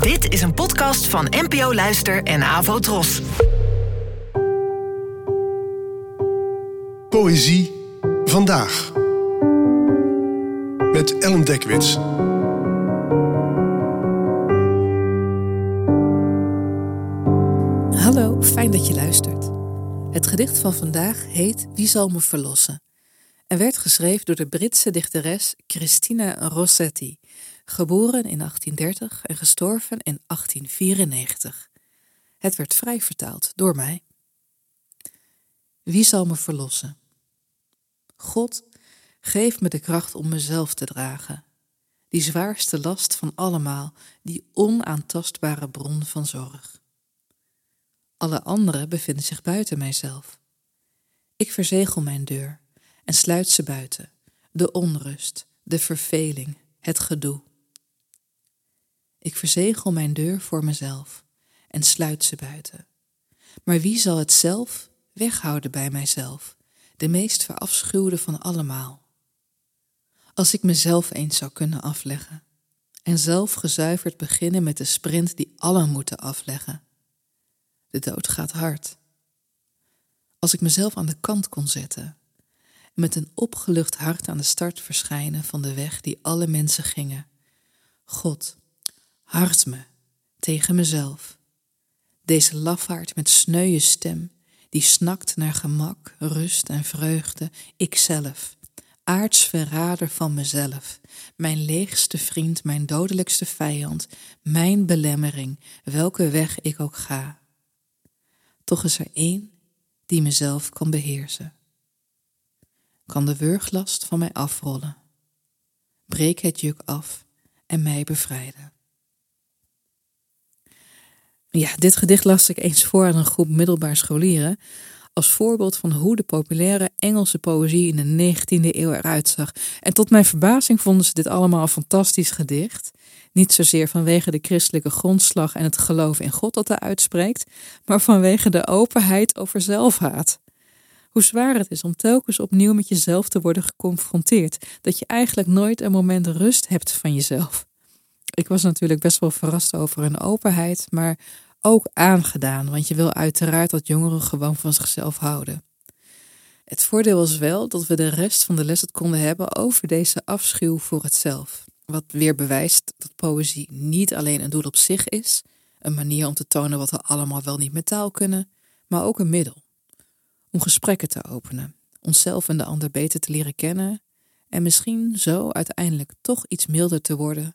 Dit is een podcast van NPO Luister en Avo Tros. Poëzie vandaag. Met Ellen Dekwits. Hallo, fijn dat je luistert. Het gedicht van vandaag heet Wie zal me verlossen? en werd geschreven door de Britse dichteres Christina Rossetti, geboren in 1830 en gestorven in 1894. Het werd vrij vertaald door mij. Wie zal me verlossen? God, geef me de kracht om mezelf te dragen, die zwaarste last van allemaal, die onaantastbare bron van zorg. Alle anderen bevinden zich buiten mijzelf. Ik verzegel mijn deur en sluit ze buiten, de onrust, de verveling, het gedoe. Ik verzegel mijn deur voor mezelf en sluit ze buiten. Maar wie zal het zelf weghouden bij mijzelf, de meest verafschuwde van allemaal? Als ik mezelf eens zou kunnen afleggen en zelf gezuiverd beginnen met de sprint die allen moeten afleggen. De dood gaat hard. Als ik mezelf aan de kant kon zetten en met een opgelucht hart aan de start verschijnen van de weg die alle mensen gingen. God, hart me tegen mezelf. Deze lafaard met sneuwe stem, die snakt naar gemak, rust en vreugde, ikzelf, aardsverrader van mezelf, mijn leegste vriend, mijn dodelijkste vijand, mijn belemmering, welke weg ik ook ga. Toch is er één die mezelf kan beheersen. Kan de wurglast van mij afrollen. Breek het juk af en mij bevrijden. Ja, dit gedicht las ik eens voor aan een groep middelbaar scholieren als voorbeeld van hoe de populaire Engelse poëzie in de 19e eeuw eruit zag. En tot mijn verbazing vonden ze dit allemaal een fantastisch gedicht. Niet zozeer vanwege de christelijke grondslag en het geloof in God dat hij uitspreekt, maar vanwege de openheid over zelfhaat. Hoe zwaar het is om telkens opnieuw met jezelf te worden geconfronteerd, dat je eigenlijk nooit een moment rust hebt van jezelf. Ik was natuurlijk best wel verrast over hun openheid, maar ook aangedaan, want je wil uiteraard dat jongeren gewoon van zichzelf houden. Het voordeel was wel dat we de rest van de les het konden hebben over deze afschuw voor het zelf. Wat weer bewijst dat poëzie niet alleen een doel op zich is, een manier om te tonen wat we allemaal wel niet met taal kunnen, maar ook een middel om gesprekken te openen, onszelf en de ander beter te leren kennen en misschien zo uiteindelijk toch iets milder te worden